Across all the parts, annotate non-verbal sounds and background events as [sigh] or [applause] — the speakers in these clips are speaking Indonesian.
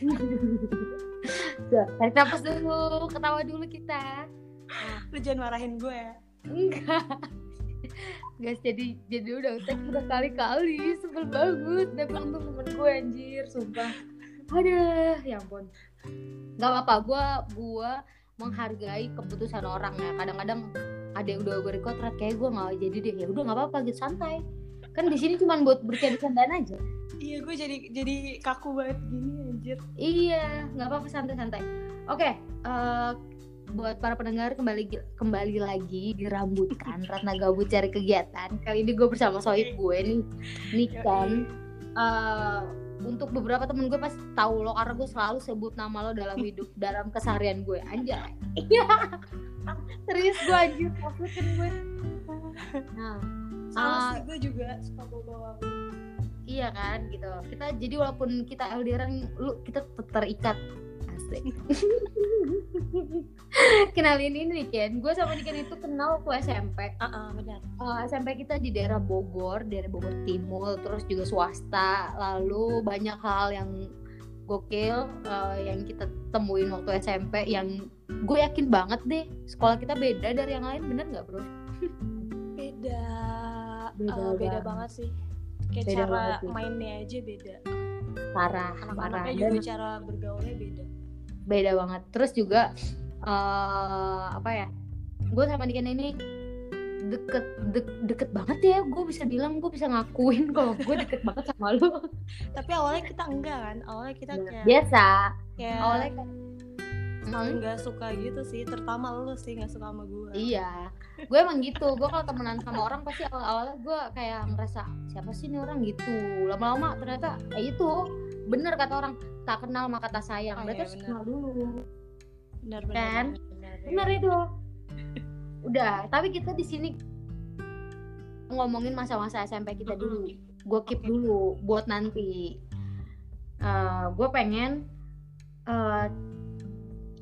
[laughs] Tuh, tarik nafas dulu, ketawa dulu kita. Lu jangan marahin gue ya. Enggak. [laughs] Guys, jadi jadi udah tag udah kali-kali sebel banget udah bilang tuh temen gue anjir, sumpah. Aduh, ya ampun. Gak apa-apa, gue gue menghargai keputusan orang ya. Kadang-kadang ada yang udah gue record kayak gue nggak jadi deh ya udah nggak apa-apa gitu santai kan di sini cuma buat bercanda-candaan aja. Iya gue jadi jadi kaku banget gini anjir. iya nggak apa-apa santai-santai. Oke eh, buat para pendengar kembali kembali lagi di rambutan [laughs] Ratna Gabut cari kegiatan. Kali ini gue bersama sohib gue nih nih kan eh, untuk beberapa temen gue pasti tahu lo karena gue selalu sebut nama lo dalam [laughs] hidup dalam keseharian gue. Anjay. [laughs] Serius gue anjir maksudin gue. Nah Sama Ah. sih gue juga suka bawa-bawa. Iya kan gitu. Kita jadi walaupun kita LDRan lu kita tetap terikat. Asik. [laughs] Kenalin ini nih Ken. Gue sama Niken itu kenal waktu SMP. Ah ah, benar. Eh, SMP kita di daerah Bogor, daerah Bogor Timur, terus juga swasta. Lalu banyak hal yang gokil eh, yang kita temuin waktu SMP yang gue yakin banget deh sekolah kita beda dari yang lain bener nggak bro? Beda. Beda eh, beda banget. banget sih. Kayak Beda cara banget sih. mainnya aja beda. Parah, parah. Anak-anaknya Dan- juga cara bergaulnya beda. beda banget terus juga eh apa ya gue sama Niken ini deket dek- deket banget ya gue bisa bilang gue bisa ngakuin [laughs] kalau gue deket banget sama lu Tapi awalnya kita enggak kan. Awalnya kita kayak biasa kayak awalnya saling Hmm, nggak suka gitu sih. Terutama lu sih nggak suka sama gue. iya gue emang gitu gue kalau temenan sama orang pasti awal awalnya gue kayak ngerasa siapa sih ini orang gitu lama-lama ternyata eh itu bener kata orang tak kenal maka tak sayang Oh, berarti iya, bener. kenal dulu Benar Kan? benar. benar, bener itu udah tapi kita di sini ngomongin masa-masa SMP kita dulu gue keep dulu buat nanti gue pengen eh,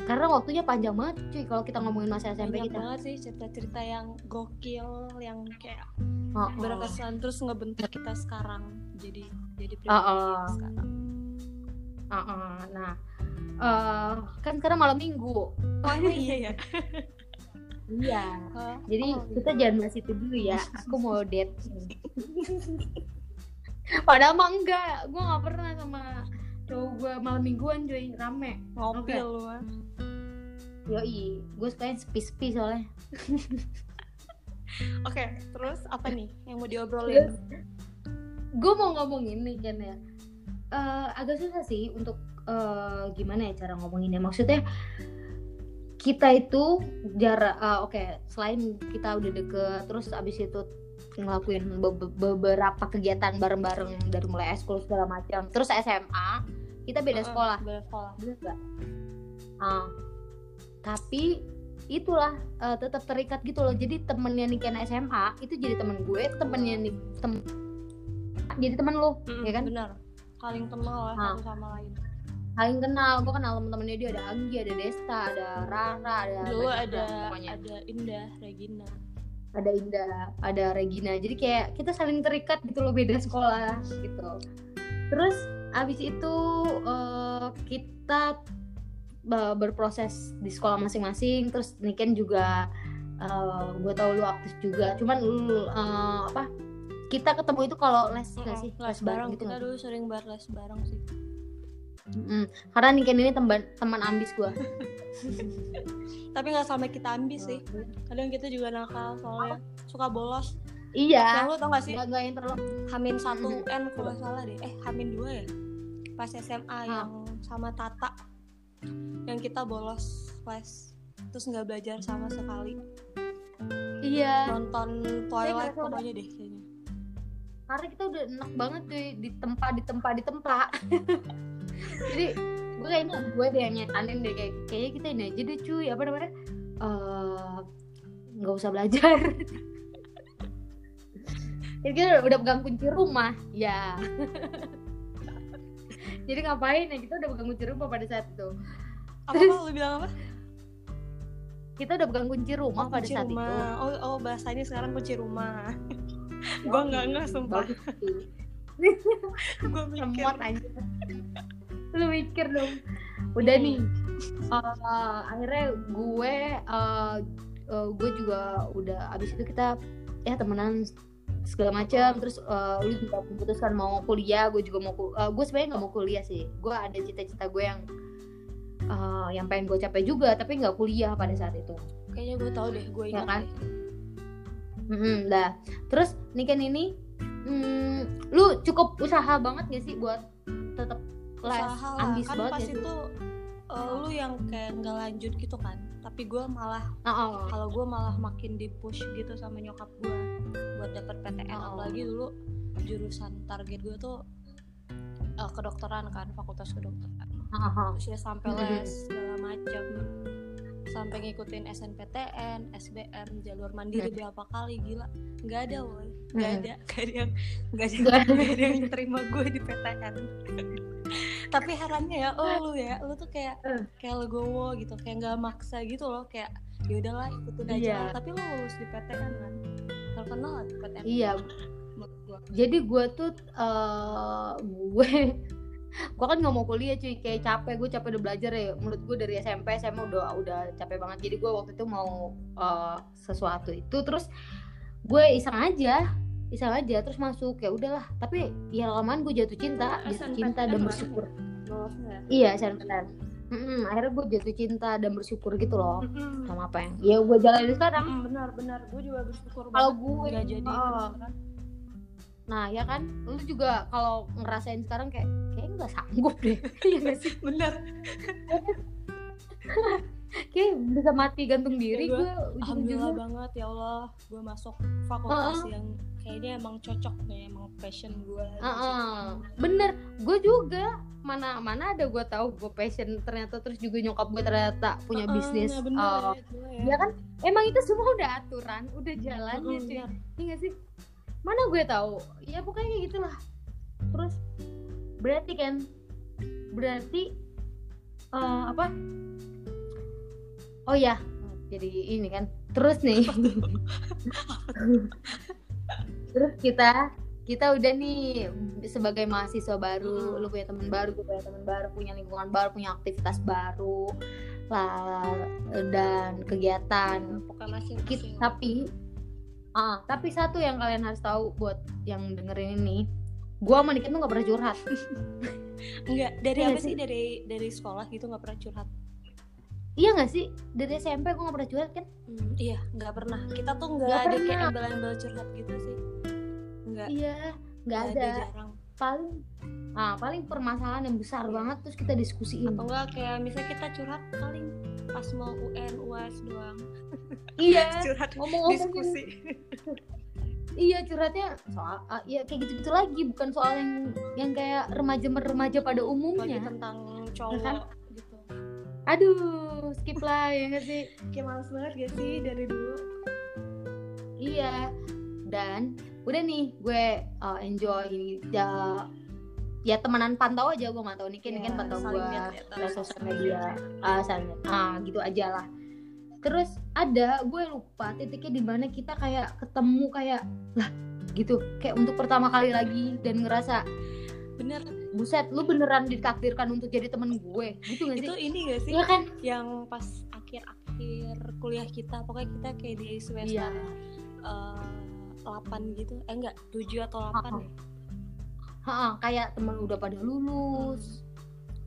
karena waktunya panjang banget cuy kalau kita ngomongin masa SMP Banyak kita banget sih cerita-cerita yang gokil, yang kayak Oh, oh. berkesan terus ngebentuk kita sekarang jadi jadi pribadi Oh, oh. sekarang. Uh, uh, nah eh, kan sekarang malam minggu Oh emang iya ya. iya Oh, jadi oh, kita jangan bahas itu dulu ya aku mau date [laughs] padahal mah enggak gue nggak pernah sama cowok gue malam mingguan cuy rame ngopi Oke. lu mah. yoi gue sukanya sepi-sepi soalnya [laughs] Oke, terus apa nih yang mau diobrolin? gue mau ngomong ini kan ya Eh, agak susah sih untuk eh, gimana ya cara ngomonginnya maksudnya kita itu jarak eh, oke selain kita udah deket terus abis itu ngelakuin be- be- beberapa kegiatan bareng-bareng dari mulai eskul segala macam terus SMA kita beda Heeh, sekolah Beda sekolah. bener gak? Ah, tapi itulah eh, tetap terikat gitu loh jadi temennya Niken SMA itu jadi temen gue temennya nih tem jadi temen lo Mm-mm, ya kan Benar. Saling kenal lah Ah. satu sama lain. saling kenal gue kenal temen-temennya dia ada Anggi ada Desta ada Rara ada Dulu ada ada Indah, Regina. Ada Indah ada Regina. Jadi kayak kita saling terikat gitu loh beda sekolah gitu. Terus abis itu eh, kita eh, berproses di sekolah masing-masing. Terus Niken juga gue tau lu aktif juga. Cuman lu eh, apa kita ketemu itu kalau les nggak sih? les bareng gitu kita dulu sering banget les bareng sih. Mm-mm. karena Niken ini teman teman ambis gue [laughs] Tapi nggak sampai kita ambis sih. Kadang kita juga nakal soalnya suka bolos. iya Yang lu tau gak sih? nggak nggak yang terlalu Hamin satu Mhm. N kalau nggak salah deh. Eh Hamin dua ya. Pas SMA Ah. yang sama Tata yang kita bolos les terus nggak belajar sama sekali iya nonton Twilight pokoknya deh kayaknya karena kita udah enak banget cuy di tempat di tempat di tempat [laughs] jadi gue kayaknya gue deh yang nyetanin deh kayak kayaknya kita ini aja deh cuy. Apa namanya? Eh, nggak usah belajar. Jadi [laughs] kita udah, udah pegang kunci rumah. Ya. [laughs] Jadi ngapain ya? Kita udah pegang kunci rumah pada saat itu. Apa apa? Lu bilang apa? Kita udah pegang kunci rumah Oh, pada kunci saat rumah. itu. Oh, oh bahasanya sekarang kunci rumah. [laughs] gue nggak nggak sumpah. Gue mikir. aja lu mikir dong. Udah nih. Uh, akhirnya gue uh, uh, gue juga udah abis itu kita ya temenan segala macam terus uh, lu juga memutuskan mau kuliah gue juga mau uh, gue sebenarnya nggak mau kuliah sih. Gue ada cita-cita gue yang uh, yang pengen gue capai juga tapi nggak kuliah pada saat itu. Kayaknya gue tau deh gue ya ingat kan? deh. mm dah. Terus nih kan ini mm, lu cukup usaha banget gak sih buat tetap les usaha lah ambis kan banget pas ya. itu uh, lu yang kayak nggak lanjut gitu kan tapi gue malah Oh, oh. kalau gue malah makin di push gitu sama nyokap gue buat dapet PTN Oh. apalagi dulu jurusan target gue tuh uh, kedokteran kan fakultas kedokteran. Oh, oh. terus ya sampai les segala macam sampai ngikutin SNPTN, SBM, jalur mandiri berapa kali gila. Nggak ada woy nggak ada. [laughs] Nggak ada yang nggak ada, [laughs] ada yang terima gue di PTN tapi herannya ya oh lu ya lu tuh kayak Eh. kayak legowo gitu kayak nggak maksa gitu loh kayak ya udahlah ikutin aja. Iya. tapi lu lulus di PTN kan terkenal lah di PTN iya. Jadi gue tuh eh gue gue kan nggak mau kuliah cuy kayak capek gue capek udah belajar ya. Menurut gue dari SMP SMA udah udah capek banget. Jadi gue waktu itu mau eh, sesuatu itu terus gue iseng aja iseng aja terus masuk ya udahlah. Tapi ya lamaan gue jatuh cinta jatuh cinta dan bersyukur. iya SNPTN Mm-mm, akhirnya gue jatuh cinta dan bersyukur gitu loh Mm-mm. sama apa yang ya gue jalanin sekarang. Mm, benar benar. Gue juga bersyukur Kalau gue, nggak jadi oh. kedokteran. nah ya kan? Lu juga kalau ngerasain sekarang kayak kayak nggak sanggup deh. [laughs] Iya sih? Bener [laughs] kayak bisa mati gantung diri Ya, gua gue alhamdulillah banget ya Allah. Gue masuk fakultas yang kayaknya emang cocok nih emang passion gue bener gue juga. Mana mana ada gue tahu gue passion ternyata terus juga nyokap gue ternyata punya bisnis. ya bener uh, ya, ya. ya kan? Emang itu semua udah aturan udah jalannya Mm-mm, cuy. bener. Iya gak sih? Mana gue tahu? Ya pokoknya kayak gitulah. Terus berarti kan? Berarti eh, apa oh ya jadi ini kan terus nih. Terus kita kita udah nih sebagai mahasiswa baru Mm. lu punya teman baru gue punya teman baru punya lingkungan baru punya aktivitas baru lah dan kegiatan. Pokoknya masih Kit- tapi ah tapi satu yang kalian harus tahu buat yang dengerin ini gua sama Niken tuh gak pernah curhat. Enggak dari Iya apa sih? Dari dari sekolah gitu nggak pernah curhat iya gak sih? Dari SMP gua gak pernah curhat kan? Hmm, iya nggak pernah. Kita tuh nggak Nggak ada kayak pernah. embel-embel curhat gitu sih. Nggak. Iya nggak nggak ada. jarang. Paling ah paling permasalahan yang besar banget terus kita diskusiin. Atau enggak kayak misalnya kita curhat paling pas mau UN UAS doang. [laughs] Iya. [laughs] Curhat ngomong-ngomongin diskusi. [laughs] Iya curhatnya soal ah, ya kayak gitu-gitu lagi. Bukan soal yang yang kayak remaja-remaja pada lagi umumnya. tentang kan? cowok aduh skip lah ya gak sih? Kayak males banget gak sih dari dulu? Iya. Dan udah nih gue uh, enjoy ini ya ya temenan pantau aja gue nggak tahu nih kan Iya, kan pantau gue ya, dari sosial media ah saling ah gitu aja lah. Terus ada gue lupa titiknya di mana kita kayak ketemu kayak lah gitu kayak untuk pertama kali lagi dan ngerasa bener buset lu beneran ditakdirkan untuk jadi temen gue? Gitu gak itu sih? ini gak sih Iya kan? yang pas akhir-akhir kuliah kita pokoknya kita kayak di semester Iya. eh, 8 gitu. Eh enggak 7 atau 8 Oh. ya? Ha, kayak temen udah pada lulus.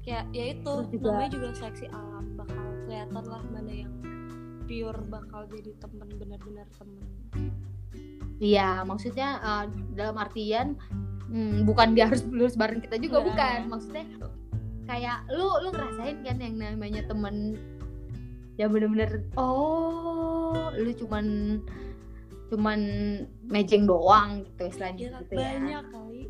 Kayak ya itu Terus juga- namanya juga seleksi alam bakal kelihatan lah mana yang pure bakal jadi temen bener-bener temen. Iya, maksudnya uh, dalam artian hmm, bukan dia harus lulus bareng kita juga Enggak. bukan. Maksudnya kayak lu lu ngerasain kan yang namanya temen yang bener-bener oh lu cuman cuman mejeng doang gitu istilahnya ya gitu ya. banyak kali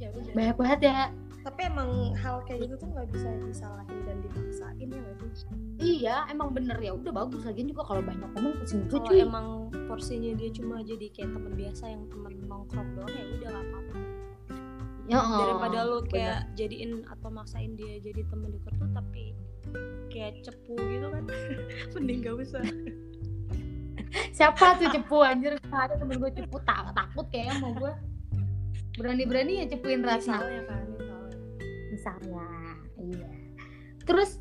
ya udah Banyak banget ya. tapi emang hal kayak gitu tuh nggak bisa disalahin dan dipaksain ya sih Iya, emang bener ya. Udah bagus lagi juga kalau banyak temen pusing juga cuy. emang porsinya dia cuma jadi kayak temen biasa yang temen nongkrong doang ya udah gak apa-apa Ya, oh, daripada lu bener. kayak jadiin atau maksain dia jadi temen deket tuh tapi kayak cepu gitu kan [laughs] mending gak usah Siapa tuh cepu anjir? Ada temen gue cepu tak takut kayaknya mau gue. Berani-berani ya cepuin Ratna. misalnya kan misalnya misalnya terus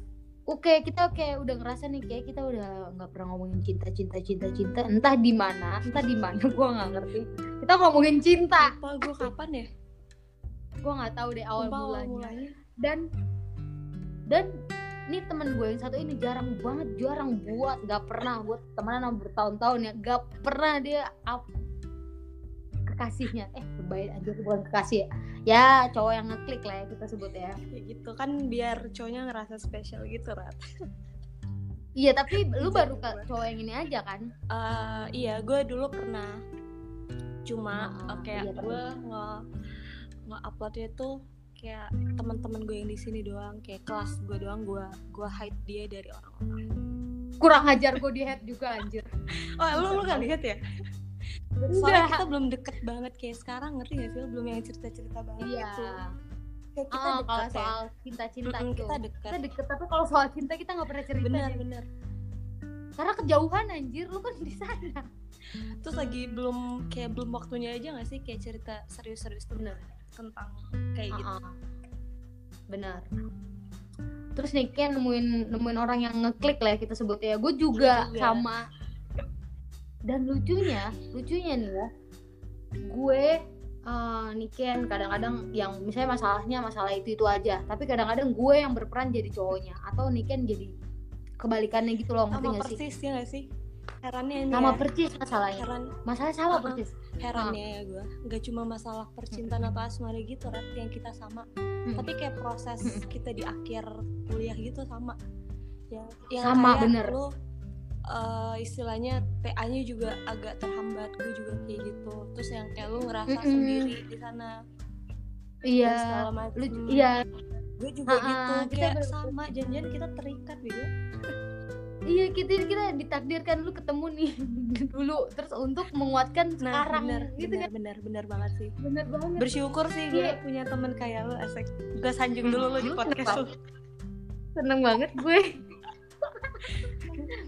oke kita kayak udah ngerasa nih kayak kita udah nggak pernah ngomongin cinta cinta cinta cinta entah di mana entah di mana [laughs] gue nggak ngerti kita ngomongin cinta Apa gue kapan ya? Gue nggak tahu deh awal awal mulanya. mulanya. dan dan ini temen gue yang satu ini jarang banget jarang buat nggak pernah buat temenan bertahun-tahun ya. Nggak pernah dia up kekasihnya. Eh baik aja bukan kekasih ya. Ya cowok yang ngeklik lah ya kita sebut ya. Ya gitu kan biar cowoknya ngerasa spesial gitu Rat. iya tapi [laughs] lu baru ke cowok yang ini aja kan? Eh, iya gue dulu pernah. Cuma Ah, eh, kayak iya, gue nge nge uploadnya tuh kayak teman-teman gue yang di sini doang kayak kelas gue doang gue gue hide dia dari orang-orang. Kurang ajar gue di head juga anjir. Oh lu lu gak lihat ya? Soalnya kita belum deket banget kayak sekarang ngerti gak sih lu? Belum yang cerita-cerita banget iya. gitu kayak kita Ah, deket kalau ya? soal cinta-cinta itu kita deket. Kita deket. Tapi kalau soal cinta kita nggak pernah cerita bener Jen. bener. Karena kejauhan anjir. Lu kan di sana. Terus lagi belum kayak belum waktunya aja gak sih kayak cerita serius-serius tuh? Bener tentang kayak gitu. Ah, ah. benar. Terus nih kan nemuin nemuin orang yang ngeklik lah ya kita sebut ya. Gue juga juga. sama. Dan lucunya lucunya nih ya gue eh Niken kadang-kadang yang misalnya masalahnya masalah itu itu aja tapi kadang-kadang gue yang berperan jadi cowoknya atau Niken jadi kebalikannya gitu loh ngerti gak sih? persis ya gak sih herannya ini sama ya, persis masalahnya. Heran. Masalahnya sama Uh-uh. persis herannya ya gue nggak cuma masalah percintaan atau asmara gitu Rat yang kita sama. Hmm. tapi kayak proses kita di akhir kuliah gitu sama. Ya yang Sama, kayak bener. lu eh, istilahnya TA-nya juga agak terhambat gue juga kayak gitu. Terus yang kayak lu ngerasa Mm-mm. sendiri di sana. Iya lu iya. Gue juga Ha-ha, gitu kita kayak ber- sama. Janjian kita terikat gitu iya kita kita ditakdirkan lu ketemu nih [laughs] dulu. Terus untuk menguatkan nah sekarang bener gitu bener, kan? bener bener banget sih. Bener banget. Bersyukur sih gue Iya. punya temen kayak lu asik gue sanjung dulu lu di Hmm, podcast lu seneng banget gue. [laughs]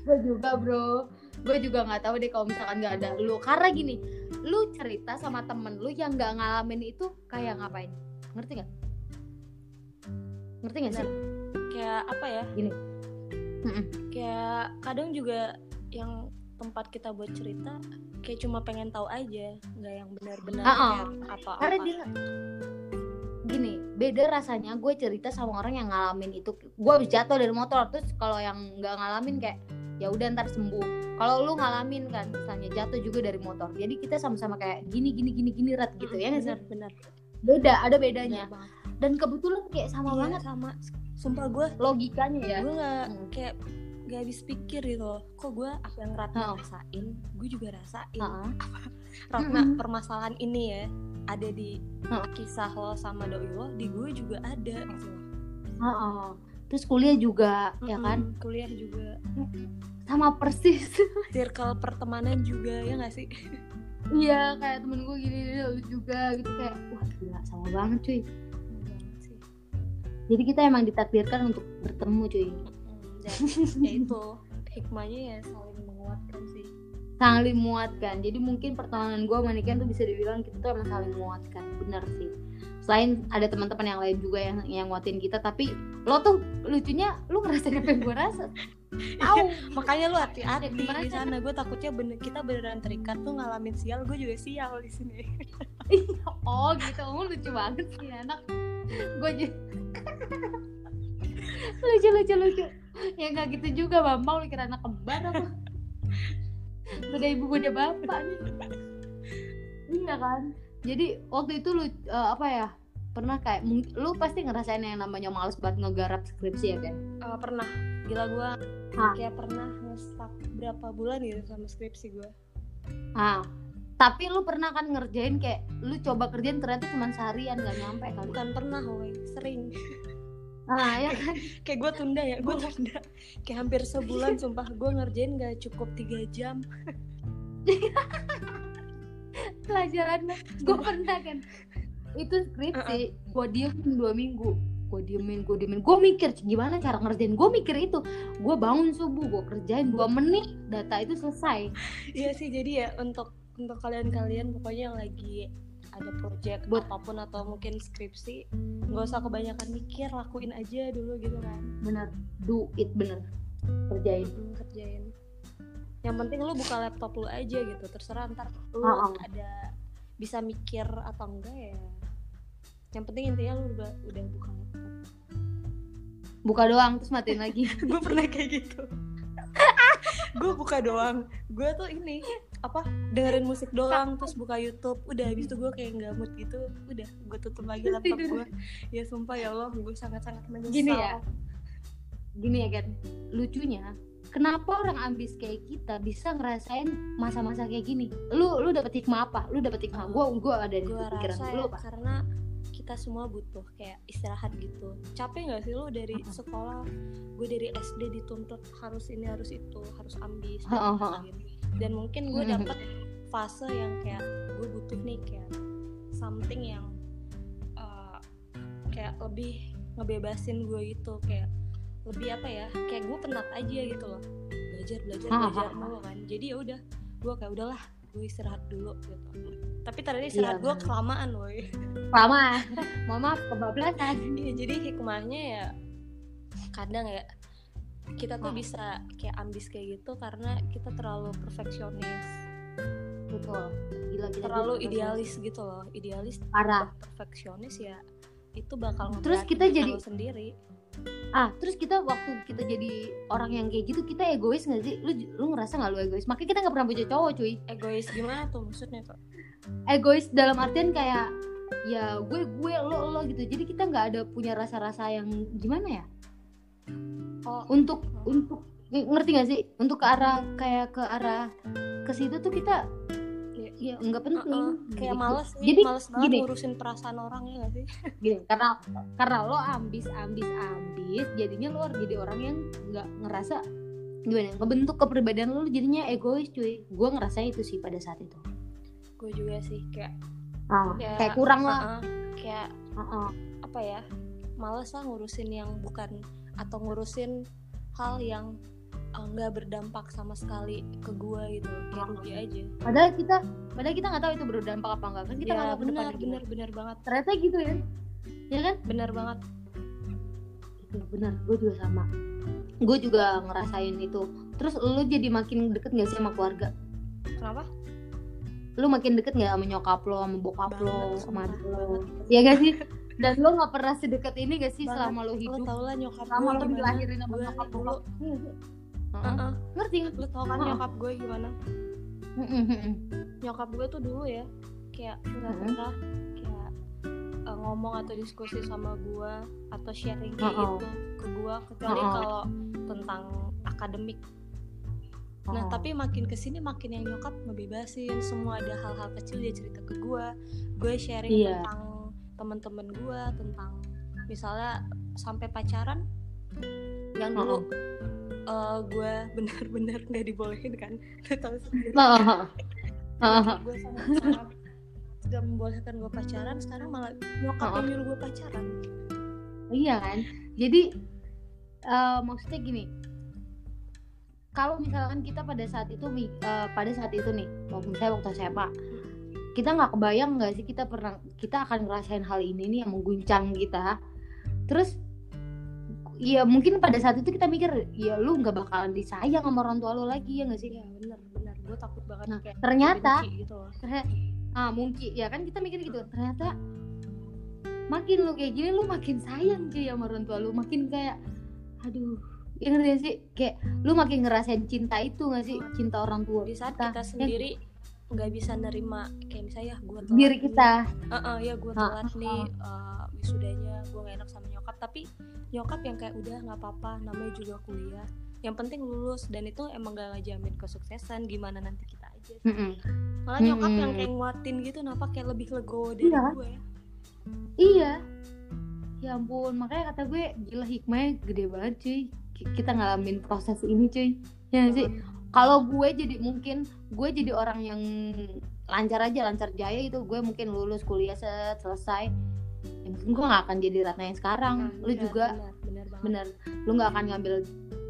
Gue juga bro. Gue juga nggak tahu deh kalau misalkan nggak ada lu karena gini lu cerita sama temen lu yang nggak ngalamin itu kayak ngapain? Ngerti nggak? Ngerti nggak sih? Kayak apa ya? Gini. Mm-mm. kayak kadang juga yang tempat kita buat cerita kayak cuma pengen tahu aja nggak yang benar-benar kayak apa karena dia gini beda rasanya gue cerita sama orang yang ngalamin itu. Gue habis jatuh dari motor terus kalau yang nggak ngalamin kayak ya udah ntar sembuh. Kalau lu ngalamin kan misalnya jatuh juga dari motor. Jadi kita sama-sama kayak gini gini gini gini rat gitu ya nggak sih? Benar benar. Beda ada bedanya. Benar banget. Dan kebetulan kayak sama Iya, banget sama sumpah gue logikanya ya gue nggak Hmm. kayak gak habis pikir gitu loh kok gue apa yang Ratna Oh. rasain gue juga rasain Heeh. [laughs] Ratna Mm-mm. permasalahan ini ya ada di Heeh. kisah lo sama doi lo di gue juga ada gitu loh. Heeh. terus kuliah juga ya kan kuliah juga sama persis [laughs] circle pertemanan juga ya gak sih iya kayak temen gue gini lu juga gitu kayak wah gila sama banget cuy. Jadi kita emang ditakdirkan untuk bertemu cuy. Dan ya itu hikmahnya ya saling menguatkan sih. Saling muatkan jadi mungkin pertemanan gue sama Niken tuh bisa dibilang kita tuh emang saling muatkan bener sih. Selain ada teman-teman yang lain juga yang yang nguatin kita tapi lo tuh lucunya lu ngerasain apa yang gue rasa? Tahu makanya lu hati-hati di sana. Gue takutnya bener kita beneran terikat tuh ngalamin sial gue juga sial di sini. [laughs] Oh gitu. Oh, lucu banget sih anak gue juga lucu lucu lucu. Ya nggak gitu juga bambang. Lu kira anak kembar apa? Beda ibu beda bapak nih. Iya kan? Jadi waktu itu lu eh, apa ya pernah kayak lu pasti ngerasain yang namanya males banget ngegarap skripsi ya kan Eh, pernah. Gila gue kayak pernah nge-stuck berapa bulan gitu sama skripsi gue ah tapi lu pernah kan ngerjain kayak lu coba kerjain ternyata cuma seharian nggak nyampe kali. Bukan pernah woy sering. Ah ya kan? [laughs] Kayak gue tunda ya gue tunda. Kayak hampir sebulan sumpah. Gue ngerjain gak cukup tiga jam. [laughs] Pelajaran gue pernah kan. Itu skripsi gue diemin dua minggu. Gue diemin gue diemin. Gue mikir gimana cara ngerjain? Gue mikir itu. Gue bangun subuh gue kerjain dua menit data itu selesai. Iya sih jadi ya untuk untuk kalian-kalian pokoknya yang lagi ada project Buat- apa pun atau mungkin skripsi nggak usah kebanyakan mikir lakuin aja dulu gitu kan. Bener. Do it bener. Kerjain. Mm, kerjain. Yang penting lu buka laptop lu aja gitu terserah ntar lu Oh, oh. ada bisa mikir atau enggak ya. Yang penting intinya lu udah udah buka laptop. Buka doang terus matiin lagi. [laughs] Gue pernah kayak gitu. [laughs] Gue buka doang. Gue tuh ini apa dengerin musik doang terus buka YouTube. Udah habis itu gue kayak nggak mood gitu. Udah gue tutup lagi [laughs] laptop gue ya sumpah ya Allah gue sangat sangat menyesal. Gini ya, gini ya kan lucunya kenapa orang ambis kayak kita bisa ngerasain masa-masa kayak gini? Lu lu dapet hikmah apa? Lu dapet hikmah gue gue ada di pikiran rasa lu ya apa? karena kita semua butuh kayak istirahat gitu. Capek nggak sih lu dari sekolah? Gue dari SD dituntut harus ini harus itu harus ambis dan lain-lain. Dan mungkin gue Mm-mm. dapet fase yang kayak gue butuh nih kayak something yang uh, kayak lebih ngebebasin gue gitu. Kayak lebih apa ya kayak gue penat aja gitu loh. Belajar belajar Ha, ha, belajar ha. mulu kan. Jadi ya udah gue kayak udahlah gue istirahat dulu gitu. Tapi ternyata istirahat Iya, gue kelamaan woi. Lama. Mohon maaf kebablasan. Iya, jadi hikmahnya ya kadang ya kita tuh Hmm. bisa kayak ambis kayak gitu karena kita terlalu perfeksionis, betul gila gila terlalu gila. idealis gitu loh. Idealis parah perfeksionis ya itu bakal Terus kita jadi- sendiri. ah terus kita waktu kita jadi orang yang kayak gitu kita egois gak sih lu lu ngerasa gak lu egois makanya kita nggak pernah punya cowok cuy Egois gimana tuh maksudnya tuh? egois dalam artian kayak ya gue gue lo lo gitu jadi kita nggak ada punya rasa-rasa yang gimana ya Oh, untuk untuk ng- ngerti gak sih untuk ke arah kayak ke arah ke situ tuh kita Iya. ya nggak penting uh-uh. kayak Gitu. males nih, Jadi, males banget gini. ngurusin perasaan orang ya gak sih? [laughs] gini karena karena lo ambis ambis ambis jadinya lo jadi orang yang nggak ngerasa gimana ngebentuk kepribadian lo jadinya egois cuy gue ngerasa itu sih pada saat itu Gue juga sih kayak ah, Ya, kayak kurang lah uh-uh, kayak Uh-uh. apa ya males lah ngurusin yang bukan atau ngurusin hal yang uh, nggak berdampak sama sekali ke gua gitu kayak rugi aja. Padahal kita padahal kita nggak tahu itu berdampak apa enggak kan kita nggak ya benar benar benar banget. Ternyata gitu ya. Ya kan? Benar banget. Itu benar. Gue juga sama. Gue juga ngerasain itu. Terus lo jadi makin deket gak sih sama keluarga? Kenapa? Lu makin deket nggak sama nyokap lo sama bokap lo Banget, sama sumpah, adik lo? Banget. ya gak sih [laughs] dan lo nggak pernah sedekat ini gak sih Banget. selama lo lo hidup tau lah nyokap selama lo dilahirin sama Gue nyokap dulu bokap sih. Heeh. uh-uh. ngerti nggak? lo tau kan nyokap gue gimana nyokap gue tuh dulu ya kayak nggak pernah kayak uh, ngomong atau diskusi sama gue atau sharing kayak Uh-uh. gitu ke gue kecuali Uh-uh. kalau tentang akademik Nah Oh. tapi makin ke sini makin yang nyokap ngebebasin semua ada hal-hal kecil dia cerita ke gue, gue sharing Iya. tentang temen-temen gue tentang misalnya sampai pacaran yang dulu eh, gue [laughs] bener-bener nggak dibolehin kan, tahu sendiri. Oh. Oh. gue sangat-sangat gak membolehkan gue pacaran, sekarang malah nyokap Oh. yang nyuruh gue pacaran. iya kan jadi eh, maksudnya gini kalau misalkan kita pada saat itu eh, pada saat itu nih waktu saya waktu SMA kita nggak kebayang nggak sih kita pernah kita akan ngerasain hal ini nih yang mengguncang kita. Terus ya mungkin pada saat itu kita mikir ya lu nggak bakalan disayang sama orang tua lu lagi ya nggak sih? Iya bener bener, gue takut banget Nah, kayak ternyata gitu ah mungkin ya kan kita mikir gitu ternyata makin lu kayak gini lu makin sayang cuy sama orang tua lu. Makin kayak aduh ya ngerti sih? Kayak lu makin ngerasain cinta itu gak sih? Cinta orang tua Di saat kita, kita sendiri nggak bisa nerima kayak misalnya gue diri kita. Heeh, ya gue telat ha, nih uh, wisudanya gue gak enak sama nyokap. Tapi nyokap yang kayak udah nggak apa-apa namanya juga kuliah. Yang penting lulus dan itu emang gak ngejamin kesuksesan gimana nanti kita aja sih. Mm-mm. malah nyokap Mm-mm. yang kayak nguatin gitu kenapa kayak lebih legowo dari Iya. gue iya. Ya ampun makanya kata gue gila hikmahnya gede banget cuy. Ki- kita ngalamin proses ini cuy. Ya sih kalau gue jadi mungkin gue jadi orang yang lancar aja lancar jaya itu gue mungkin lulus kuliah set selesai. Ya mungkin gue gak akan jadi Ratna yang sekarang. Nah, lu iya, juga benar banget. bener lu gak akan ngambil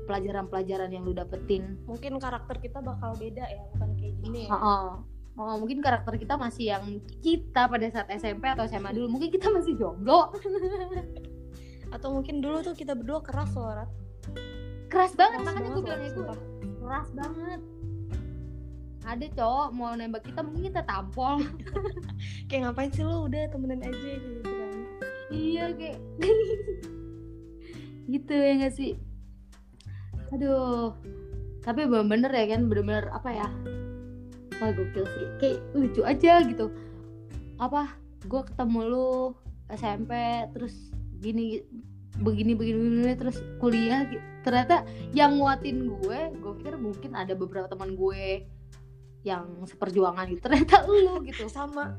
pelajaran-pelajaran yang lu dapetin. Mungkin karakter kita bakal beda ya bukan kayak gini ya. Heeh. oh, mungkin karakter kita masih yang kita pada saat SMP atau SMA dulu. Mungkin kita masih jomblo. [laughs] Atau mungkin dulu tuh kita berdua keras loh Rat. keras banget Keras makanya gue bilang itu. Keras banget. Ada cowok mau nembak kita mungkin kita tampol. [laughs] Kayak ngapain sih lo udah temenan aja gitu kan. Iya kayak [laughs] gitu ya gak sih? Aduh tapi bener-bener ya kan? Bener-bener apa ya? Wah gokil sih. Kayak lucu aja gitu. Apa gue ketemu lu SMP terus gini begini begini, begini terus kuliah gitu. Ternyata yang nguatin gue gue pikir mungkin ada beberapa teman gue yang seperjuangan gitu. [laughs] Ternyata lu gitu. Sama.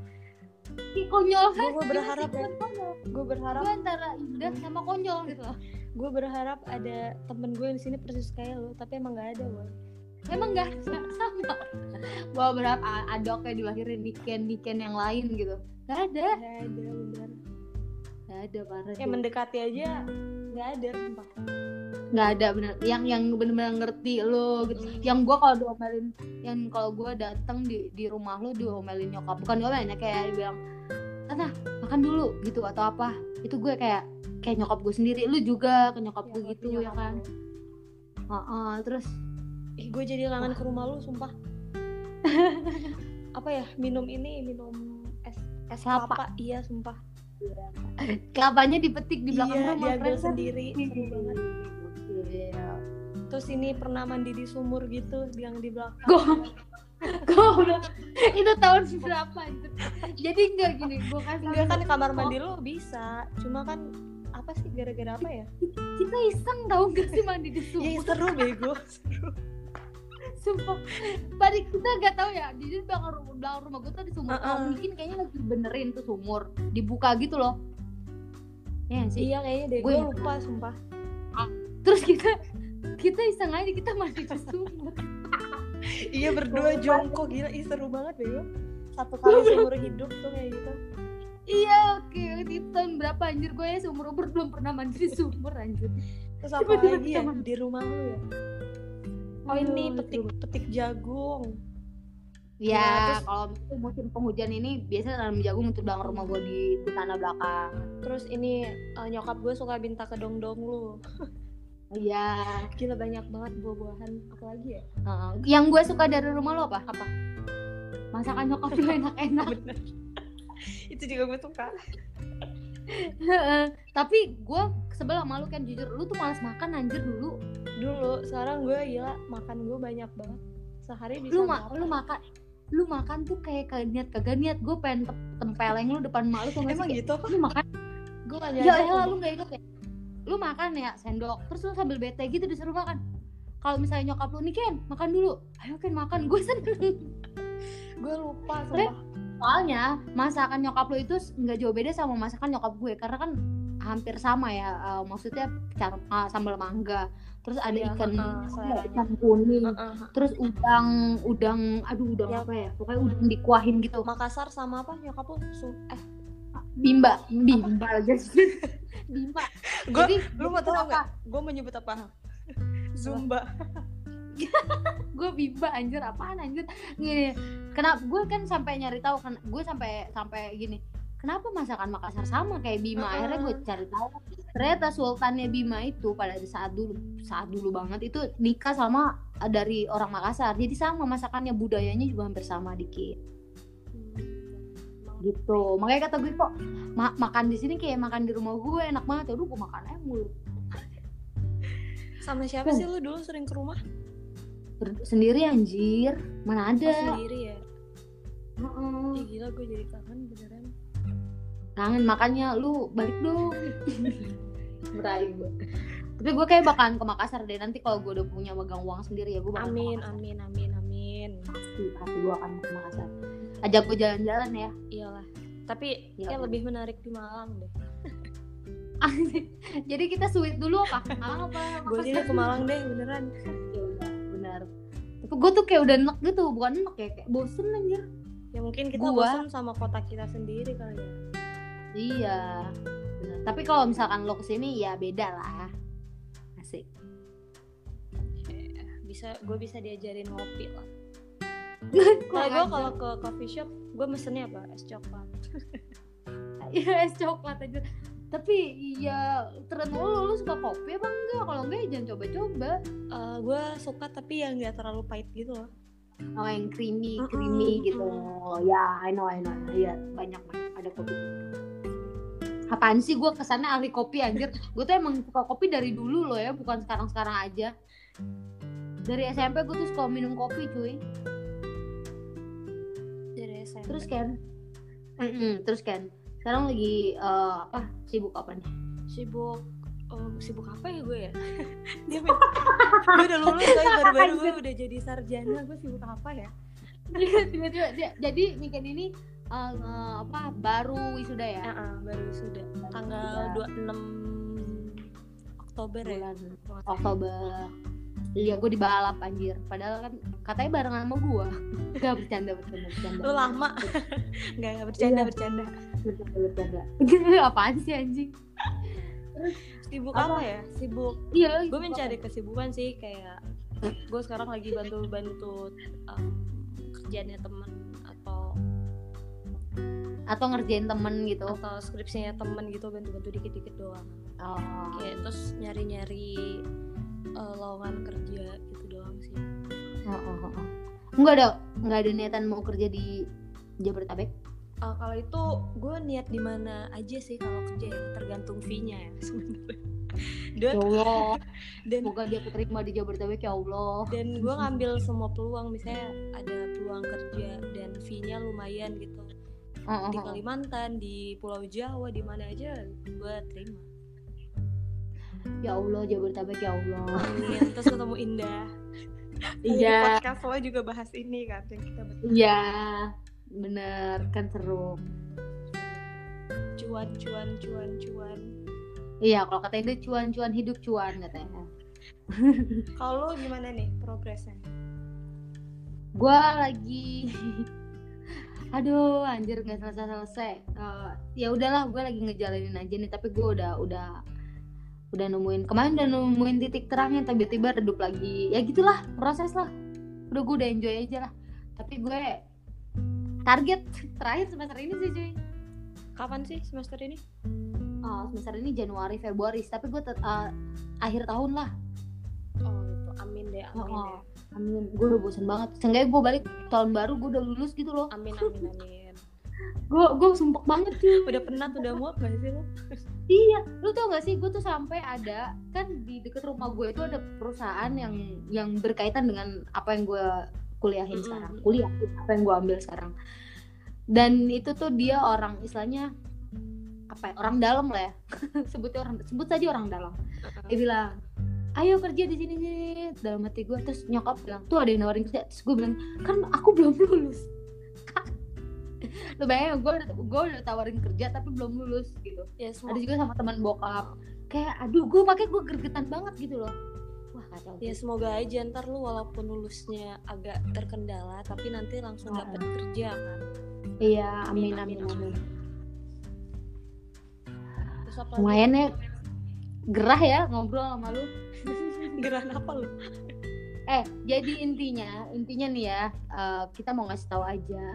Konyol gue kan? Berharap Gimana ya? gue berharap gue antara indah sama konyol gitu. Loh gue berharap ada temen gue di sini persis kayak lo tapi emang nggak ada boy. Emang nggak sama. Gue berharap ada kayak dilahirin niken niken yang lain gitu. Nggak ada. Nggak ada bener. Nggak ada parah sih. mendekati aja nggak ada sumpah nggak ada bener yang yang bener-bener ngerti lo gitu. Yang gue kalau diomelin yang kalau gue datang di di rumah lo diomelin nyokap. Bukan diomelin ya kayak bilang Tata makan dulu gitu atau apa. Itu gue kayak kayak nyokap gue sendiri. Lu juga ke nyokap gue gitu ya kan? Heeh, terus? Ih gue jadi kangen ke rumah lu sumpah. [laughs] Apa ya minum ini minum es es Kelapa. kelapa. Iya sumpah. Kelapanya dipetik di belakang iya rumah diambil keren kan? sendiri. Seru banget Iya. terus ini pernah mandi di sumur gitu yang di belakang. Gue [laughs] Goblok. itu tahun berapa itu? Jadi enggak gini, gue kasih enggak kan kamar mandi lu bisa. Cuma kan apa sih gara-gara apa ya? Kita iseng tau gak sih mandi di ya sumur? seru bego seru. Sumpah. Tadi kita nggak tahu ya di belakang rumah belakang rumah gue tuh di sumur. Uh-uh. mungkin kayaknya lagi benerin tuh sumur. Dibuka gitu loh. Ya sih? Iya kayaknya deh. Gue gue lupa sumpah terus kita kita iseng aja kita mandi di sumur. Iya berdua jongkok gila. Ih seru banget bego. Satu kali seumur hidup tuh kayak gitu. Iya oke. Di tahun berapa anjir? Gue ya seumur umur belum pernah mandi di sumur anjir. Terus apa Tiba-tiba lagi ya? mandi. di rumah lu ya? Oh ini petik petik jagung. Ya, Ya, terus- kalau itu musim penghujan ini biasanya tanam jagung untuk belakang rumah gue di, di tanah belakang. terus ini eh, nyokap gue suka minta ke dong dong lu [laughs] Iya. gila banyak banget buah-buahan apalagi ya Heeh. yang gue suka dari rumah lo apa? Apa? Masakan nyokap lo [laughs] enak-enak. itu juga gue suka. Tapi gue sebel sama lu kan jujur, lu tuh malas makan anjir dulu. dulu sekarang gue gila makan gue banyak banget sehari bisa Lu ma lu makan lu makan tuh kayak kagak niat kagak niat gue pengen te- tempeleng lu depan mak lu tuh emang gitu lu makan gue ya sumpah. lu gak ikut ya lu makan ya sendok. Terus lu sambil bete gitu disuruh makan. Kalau misalnya nyokap lu nih Ken makan dulu. Ayo Ken makan. [laughs] Gue seneng. Gue lupa sumpah. soalnya masakan nyokap lu itu nggak jauh beda sama masakan nyokap gue karena kan hampir sama ya eh, maksudnya car- ah, sambal mangga terus ada Iya, ikan seleranya. ikan kuning Heeh. terus udang udang aduh udang Ya. apa ya pokoknya udang dikuahin gitu. Makassar sama apa nyokap lu? Eh bimba. Bimba guys [laughs] bimba. Gua- Jadi, lu mau tahu apa? nggak gue menyebut apa? [laughs] Zumba. [laughs] Gue bimba anjir. Apaan anjir? Gini kenapa gue kan sampai nyari tahu kan gue sampai sampai gini kenapa masakan Makassar sama kayak Bima? Akhirnya gue cari tahu. Ternyata sultannya Bima itu pada saat dulu saat dulu banget itu nikah sama dari orang Makassar. Jadi sama masakannya budayanya juga hampir sama dikit gitu. Makanya kata gue kok ma- makan di sini kayak makan di rumah gue enak banget. Ya gue makan aja mulu. Sama siapa sih lu dulu sering ke rumah? Ber- sendiri anjir. Mana Oh, ada. sendiri ya? Heeh. Ih, gila gue jadi kangen beneran. Kangen makanya lu balik dong. [laughs] Berai gue tapi gue kayak bakalan ke Makassar deh nanti kalau gue udah punya megang uang sendiri ya gue bakal amin amin amin amin. Pasti pasti gue akan ke Makassar ajak gue jalan-jalan ya. Iyalah. Tapi Iya, kayak iya. lebih menarik di Malang deh. [laughs] Jadi kita sweet dulu apa? Malang apa? [laughs] Gue sih? ke Malang deh beneran. Ya udah, benar tapi gue tuh kayak udah enek gitu bukan enek ya kayak bosen anjir. Ya mungkin kita Gua- bosan sama kota kita sendiri kali ya. Iya benar tapi kalau misalkan lo ke sini ya beda lah. Asik. Bisa gue bisa diajarin ngopi lah kalau gue kalau ke coffee shop gue mesennya apa? Es coklat. [laughs] Iya es coklat aja. Tapi ya terus lu, lu suka kopi apa enggak? Kalau enggak ya jangan coba-coba. Uh, gue suka tapi yang nggak terlalu pahit gitu loh. Oh yang creamy creamy gitu. Mm-mm. ya I know I know. Iya banyak banyak ada kopi. Apaan sih? Gue ke sana ahli kopi anjir. Gue tuh emang suka kopi dari dulu loh ya bukan sekarang sekarang aja. Dari SMP gue tuh suka minum kopi cuy terus kan? Mm-mm, terus kan? Sekarang lagi eh, apa? Sibuk apa nih? Sibuk oh, sibuk apa ya gue ya? [laughs] Dia [laughs] gue udah lulus gue baru-baru gue udah jadi sarjana. Gue sibuk apa ya? Tiba-tiba dia- jadi weekend ini eh, eh, apa baru wisuda ya? Ah, baru sudah tanggal 26 Oktober ya? Bulan Oktober Iya gue di balap anjir. Padahal kan katanya barengan sama gue [laughs] Gak bercanda bercanda bercanda. Lu lama. [laughs] Nggak nggak bercanda Iya. bercanda. Bercanda bercanda. [laughs] Apaan sih anjing? Sibuk Apa? apa, ya? Sibuk. Iya gue mencari kesibukan sih kayak gue sekarang lagi bantu bantu kerjaannya temen atau Atau ngerjain temen gitu? Atau skripsinya temen gitu bantu bantu dikit dikit doang. Oh. Kayak terus nyari nyari lowongan kerja gitu doang sih. Oh, oh, oh, oh. Nggak ada Nggak ada niatan mau kerja di Jabodetabek? Eh, kalau itu gue niat di mana aja sih kalau kerja ya tergantung fee-nya ya sebenarnya. [laughs] Dan Ya Allah. [laughs] dan Semoga dia keterima di Jabodetabek ya Allah. Dan gue ngambil semua peluang misalnya ada peluang kerja dan fee-nya lumayan gitu. Oh, oh, di oh. Kalimantan di Pulau Jawa di mana aja gue terima Ya Allah Jabodetabek ya Allah. Amin. terus ketemu Indah. [laughs] Iya. Podcast lo juga bahas ini kan yang kita ber- Iya Bener Kan seru. Cuan cuan cuan cuan. Iya kalau kata itu cuan-cuan hidup cuan katanya. [laughs] Kalau gimana nih progresnya? Gue lagi [laughs] aduh anjir nggak selesai selesai ya udahlah gue lagi ngejalanin aja nih tapi gue udah udah udah nemuin kemarin udah nemuin titik terangnya tiba-tiba redup lagi. Ya gitulah proses lah. Udah gue udah enjoy aja lah. Tapi gue target terakhir semester ini sih cuy. Kapan sih semester ini? Oh, semester ini Januari Februari. Tapi gue tet- eh, akhir tahun lah. Oh gitu. Amin deh amin Oh, deh. amin. Gue udah bosen banget. Seenggaknya gue balik tahun baru gue udah lulus gitu loh. Amin [laughs] amin amin. Gue gue sumpek banget cuy. Udah penat udah muak gak sih lo Iya, lu tau gak sih gue tuh sampai ada kan di deket rumah gue itu ada perusahaan yang yang berkaitan dengan apa yang gue kuliahin Mm-mm. sekarang, kuliah apa yang gue ambil sekarang. Dan itu tuh dia orang istilahnya apa ya, orang dalam lah ya, [laughs] sebutnya orang sebut saja orang dalam. Dia bilang, ayo kerja di sini sini dalam hati gue terus nyokap bilang tuh ada yang nawarin kerja terus gue bilang kan aku belum lulus lu bayangin gue gue udah tawarin kerja tapi belum lulus gitu. Ya ada juga sama teman bokap. Kayak aduh gue pakai gue gergetan banget gitu loh. Wah kacau ya semoga aja ntar lu walaupun lulusnya agak terkendala tapi nanti langsung Ah. dapet kerja kan? Iya amin Amin, amin amin, amin. Terus apa lumayan ya. Gerah ya ngobrol sama lu. [laughs] Geran apa lu? Eh jadi intinya intinya nih ya eh, kita mau ngasih tahu aja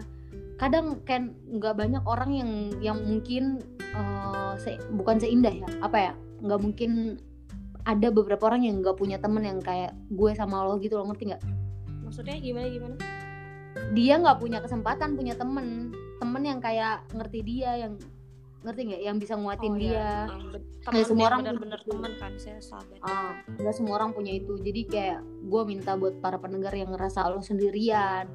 kadang kan nggak banyak orang yang yang mungkin eh, se- bukan seindah ya apa ya nggak mungkin ada beberapa orang yang nggak punya temen yang kayak gue sama lo gitu lo ngerti nggak? Maksudnya gimana gimana? Dia nggak punya kesempatan punya temen temen yang kayak ngerti dia yang ngerti nggak? Yang bisa nguatin dia ya. Um, bet- Nggak temen semua orang benar-benar teman kan saya sahabat. Ah nggak semua orang punya itu. Jadi kayak gue minta buat para pendengar yang ngerasa lo sendirian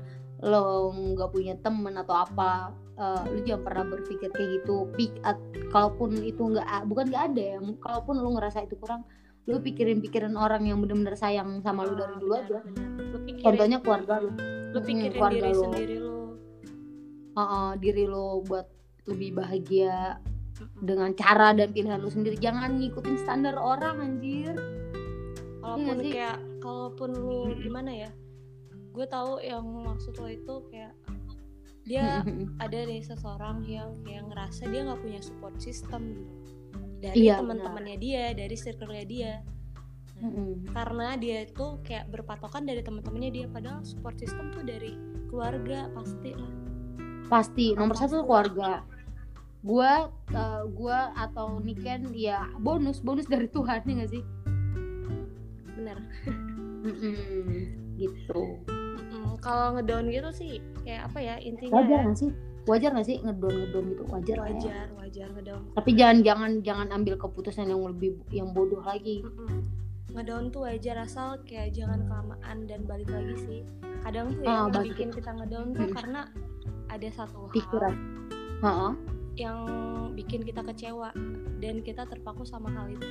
lo nggak punya temen atau apa eh, lu jangan pernah berpikir kayak gitu. Pik, at- kalaupun itu nggak bukan nggak ada ya kalaupun lu ngerasa itu kurang lu pikirin pikirin orang yang bener-bener sayang sama lu dari dulu aja. Benar. lu pikirin contohnya keluarga lu. Lu Mm, pikirin keluarga diri lu. sendiri lu. Ah, ah, diri lo buat lebih bahagia dengan cara dan pilihan lu sendiri. Jangan ngikutin standar orang anjir. Kalaupun sih? kayak kalaupun lu gimana ya gue tahu yang maksud lo itu kayak dia [laughs] ada nih seseorang yang yang ngerasa dia nggak punya support system gitu. Dari Iya, teman-temannya dia dari circle-nya dia. Mm-mm. karena dia itu kayak berpatokan dari teman-temannya dia padahal support system tuh dari keluarga pasti lah. Pasti nomor satu keluarga. Gua eh, gua atau Niken ya bonus bonus dari Tuhan ya gak sih? Bener [laughs] Mm-mm, gitu. Mm, kalau ngedown gitu sih kayak apa ya intinya wajar ya, gak sih wajar gak sih ngedon ngedon gitu wajar ya. wajar wajar ngedown tapi jangan jangan jangan ambil keputusan yang lebih yang bodoh lagi Mm-mm. ngedown tuh wajar asal kayak jangan kelamaan dan balik lagi sih kadang tuh Ah, yang balik. bikin kita ngedown tuh Mm. karena ada satu hal pikiran Heeh. yang bikin kita kecewa dan kita terpaku sama hal itu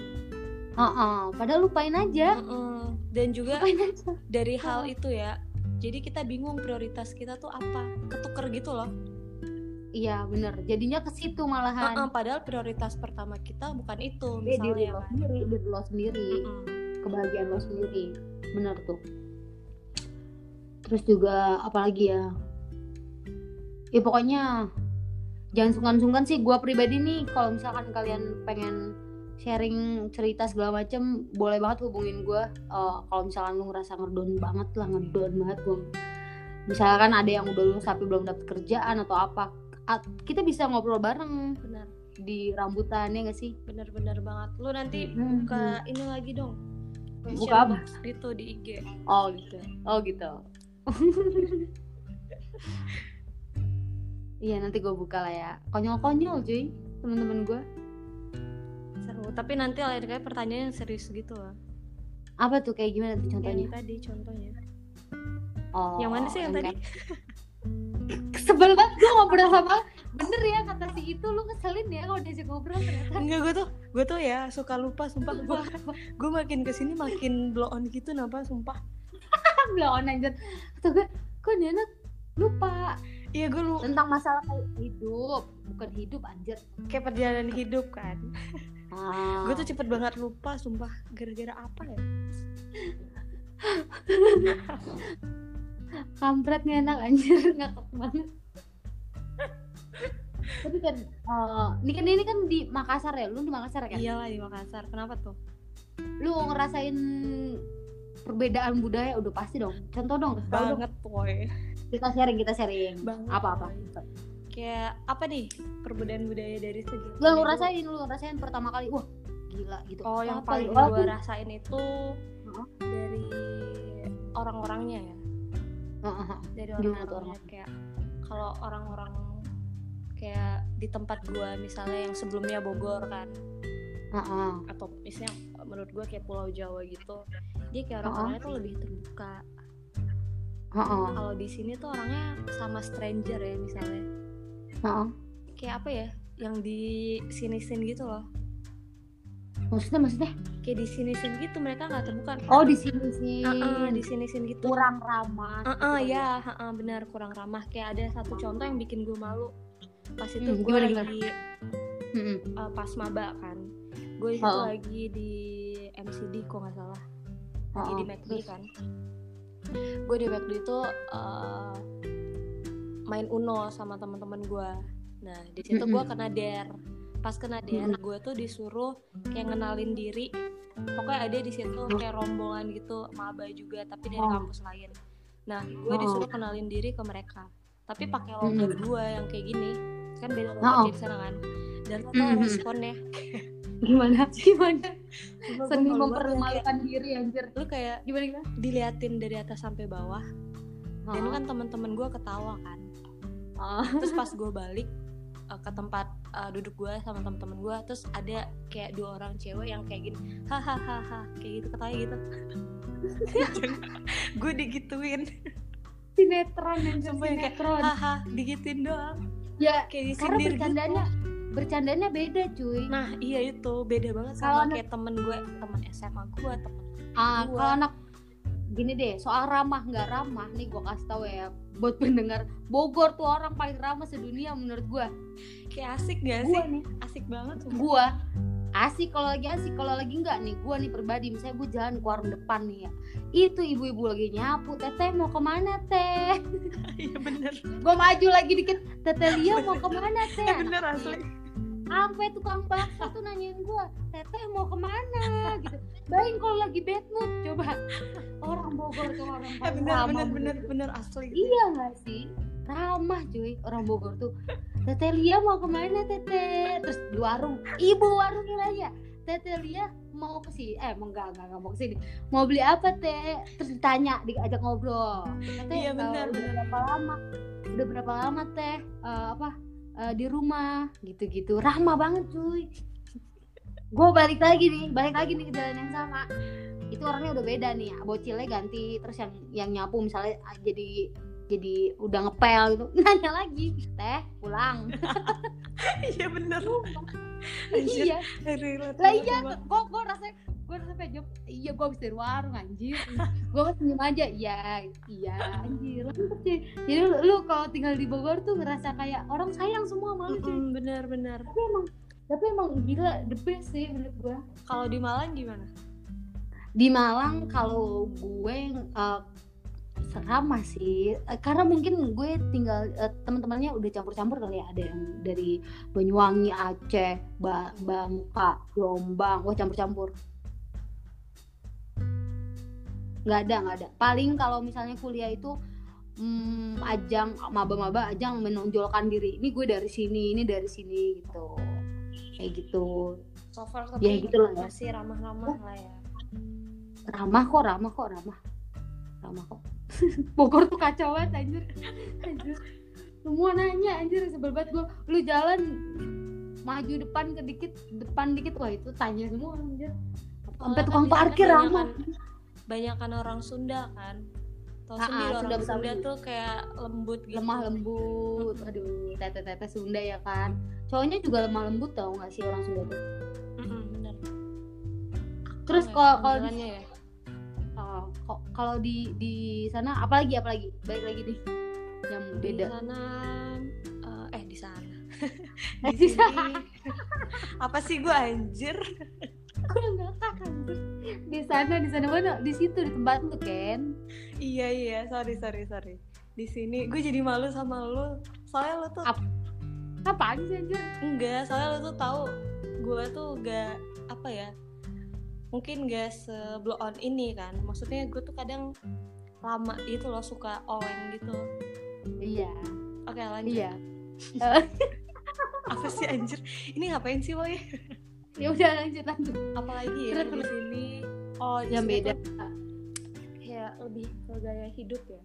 Heeh. padahal lupain aja Mm-mm. dan juga lupain aja dari hal itu ya jadi kita bingung prioritas kita tuh apa ketuker gitu loh. Iya bener. Jadinya ke situ malahan. Heeh, padahal prioritas pertama kita bukan itu Eh, diri misalnya lo kan. sendiri diri lo sendiri. Mm-mm. kebahagiaan lo sendiri. Bener tuh. Terus juga apalagi ya? Ya pokoknya jangan sungkan-sungkan sih. Gua pribadi nih kalau misalkan kalian pengen sharing cerita segala macem boleh banget hubungin gua Eh, kalau misalkan lu ngerasa ngedon banget lah ngedon banget gua misalkan ada yang udah lulus tapi belum dapet kerjaan atau apa kita bisa ngobrol bareng benar di rambutan ya gak sih benar-benar banget lu nanti Hmm. buka ini lagi dong Buka apa? gitu di IG Oh gitu. Oh gitu. [laughs] Iya nanti gue buka lah ya. Konyol-konyol cuy temen-temen gue. Seru tapi nanti lain kali pertanyaan yang serius gitu lah Apa tuh kayak gimana tuh contohnya? yang tadi contohnya Oh. yang mana sih yang tadi Sebel banget gue ngobrol sama bener ya kata si itu lu ngeselin ya kalau diajak ngobrol ternyata. enggak gue tuh gue tuh ya suka lupa sumpah gue gue makin ke sini makin blow on gitu napa sumpah [laughs] Belum anjir. Kata gue, kok dia anak lupa iya gue lu tentang masalah kayak hidup, bukan hidup anjir. kayak perjalanan hidup kan. [laughs] gue tuh cepet banget lupa sumpah gara-gara apa ya? [laughs] Kampret nggak enak anjir [laughs] ngakak banget. Tapi kan eh, ini kan ini kan di Makassar ya? Lu di Makassar kan iyalah di Makassar. Kenapa tuh? Lu ngerasain perbedaan budaya? Udah pasti dong. Contoh dong tahu dong. banget boy kita sharing kita sharing. Banget, apa apa kayak apa nih perbedaan budaya dari segi lu ngerasain lu ngerasain pertama kali wah gila gitu oh yang Apa paling ya? Gue rasain itu Heeh. dari orang-orangnya ya heeh. dari orang-orangnya kayak kalau orang-orang kayak di tempat gua misalnya yang sebelumnya Bogor kan Heeh. atau misalnya menurut gua kayak Pulau Jawa gitu dia kayak orang-orangnya tuh lebih terbuka kalau di sini tuh orangnya sama stranger ya misalnya Heeh. kayak apa ya? Yang di sini-sin gitu loh. Maksudnya maksudnya? Kayak di sini-sin gitu mereka nggak terbuka. Oh di sini sih Heeh, di sini-sin gitu. Kurang ramah Heeh, ya? heeh, benar kurang ramah. Kayak ada satu contoh yang bikin gue malu. Pas itu Hmm, gue lagi Heeh. uh, pas maba kan. Gue itu Oh. lagi di MCD kok nggak salah. Lagi Oh, di McD kan. Gue di McD itu uh, main Uno sama teman-teman gue nah di situ gue kena der pas kena der gue tuh disuruh kayak ngenalin diri. Pokoknya ada di situ kayak rombongan gitu maba juga tapi dari Oh. kampus lain. Nah gue Oh. disuruh kenalin diri ke mereka. Tapi pakai Mm-mm. gue yang kayak gini. Kan beda Oh. logat di sana kan. Dan lo tau responnya gimana? Gimana? Seni ya, mempermalukan diri anjir? lu kayak gimana gimana? diliatin dari atas sampai bawah. Dan kan teman-teman gue ketawa kan Ah. terus pas gue balik uh, ke tempat uh, duduk gue sama teman-teman gue terus ada kayak dua orang cewek yang kayak gini hahaha kayak gitu ketawa gitu. [laughs] Gue digituin. Sinetron anjir Sumpah yang kayak, sinetron. Haha digituin doang. Ya kayak karena bercandanya gitu. bercandanya beda cuy. Nah iya itu beda banget sama anak- kayak temen gue temen SMA gue temen ah kalau anak gini deh soal ramah nggak ramah nih gue kasih tahu ya buat pendengar Bogor tuh orang paling ramah sedunia menurut gue kayak asik gak sih? nih. Asik banget gue asik kalau lagi asik kalau lagi enggak nih gue nih pribadi misalnya gue jalan ke warung depan nih ya itu ibu-ibu lagi nyapu teteh mau ke mana teh? [laughs] Iya bener. Gue maju lagi dikit teteh Lia mau ke mana teh? Eh, bener asli sampai tukang bakso tuh nanyain gue teteh mau ke mana? Gitu. Bayangin kalau lagi bad mood coba. Orang Bogor tuh orang eh, bener ramah bener bener gue. bener asli. Iya nggak sih? Ramah cuy orang Bogor tuh. Teteh Lia mau ke mana teteh? Terus di warung ibu warungnya aja. Teteh Lia mau ke sini. Eh mau enggak enggak, enggak mau ke sini. Mau beli apa teh? Terus ditanya diajak ngobrol. Teteh Iya, eh, benar, udah berapa lama? Udah berapa lama teh? Eh, apa eh, di rumah gitu-gitu. Ramah banget cuy. Gue balik lagi nih balik lagi nih ke jalan yang sama. Itu orangnya udah beda nih bocilnya ganti terus yang yang nyapu misalnya ah, jadi jadi udah ngepel gitu. [laughs] Nanya lagi teh pulang. [laughs] Iya bener. Iya. lah iya kok gue rasa gue rasa pengen iya gue habis dari warung anjir. Gue senyum aja. Iya iya anjir. Jadi lu, lu kalau tinggal di Bogor tuh ngerasa kayak orang sayang semua sama lu cuy. Mm-mm, bener bener tapi emang tapi emang gila the best sih menurut gue kalau di Malang gimana? Di Malang kalau gue uh, serama sih. Eh, karena mungkin gue tinggal eh, teman-temannya udah campur-campur kali ya. Ada yang dari Banyuwangi Aceh ba Bangka Jombang. Gue campur-campur nggak ada nggak ada. Paling kalau misalnya kuliah itu hmm, ajang maba-maba ajang menonjolkan diri. Ini gue dari sini ini dari sini gitu. Kayak gitu. So far Ya, tapi gitu lah ya. masih ramah-ramah lah ya. Ramah kok ramah kok ramah. Ramah kok. [laughs] Bogor tuh kacau banget anjir. Anjir. Semua nanya anjir sebel banget gue lu jalan maju depan ke dikit depan dikit. Wah itu tanya semua anjir. Sampai tukang kan parkir ramah banyakan orang Sunda kan. Tahu Ah, sendiri ah, orang Sunda Sunda, tuh kayak lembut gitu. lemah lembut. Aduh tete-tete Sunda ya kan. Cowoknya juga lemah lembut tau gak sih orang Sunda tuh? Mm-mm, bener. terus Apa ya, kalau kalau di ya? oh, kalau di di sana apalagi apalagi? Baik lagi nih. Yang di beda. sana eh, eh di sana. [laughs] Di di sini. apa sih gue anjir? Gue ngakak anjir di sana di sana mana? Di situ di tempat lu kan iya iya. Sorry sorry sorry. Di sini. Gue jadi malu sama lu. Soalnya lu tuh Ap- apaan sih anjir? Enggak soalnya lu tuh tahu gue tuh gak apa ya mungkin gak se blow on ini kan. Maksudnya gue tuh kadang lama gitu loh suka oleng gitu. Iya. Oke lanjut. Iya. [laughs] Apa sih anjir? Ini ngapain sih boy ya udah lanjut lanjut. Apalagi ya di sini? Oh di yang sini beda. tuh kayak lebih ke gaya hidup ya?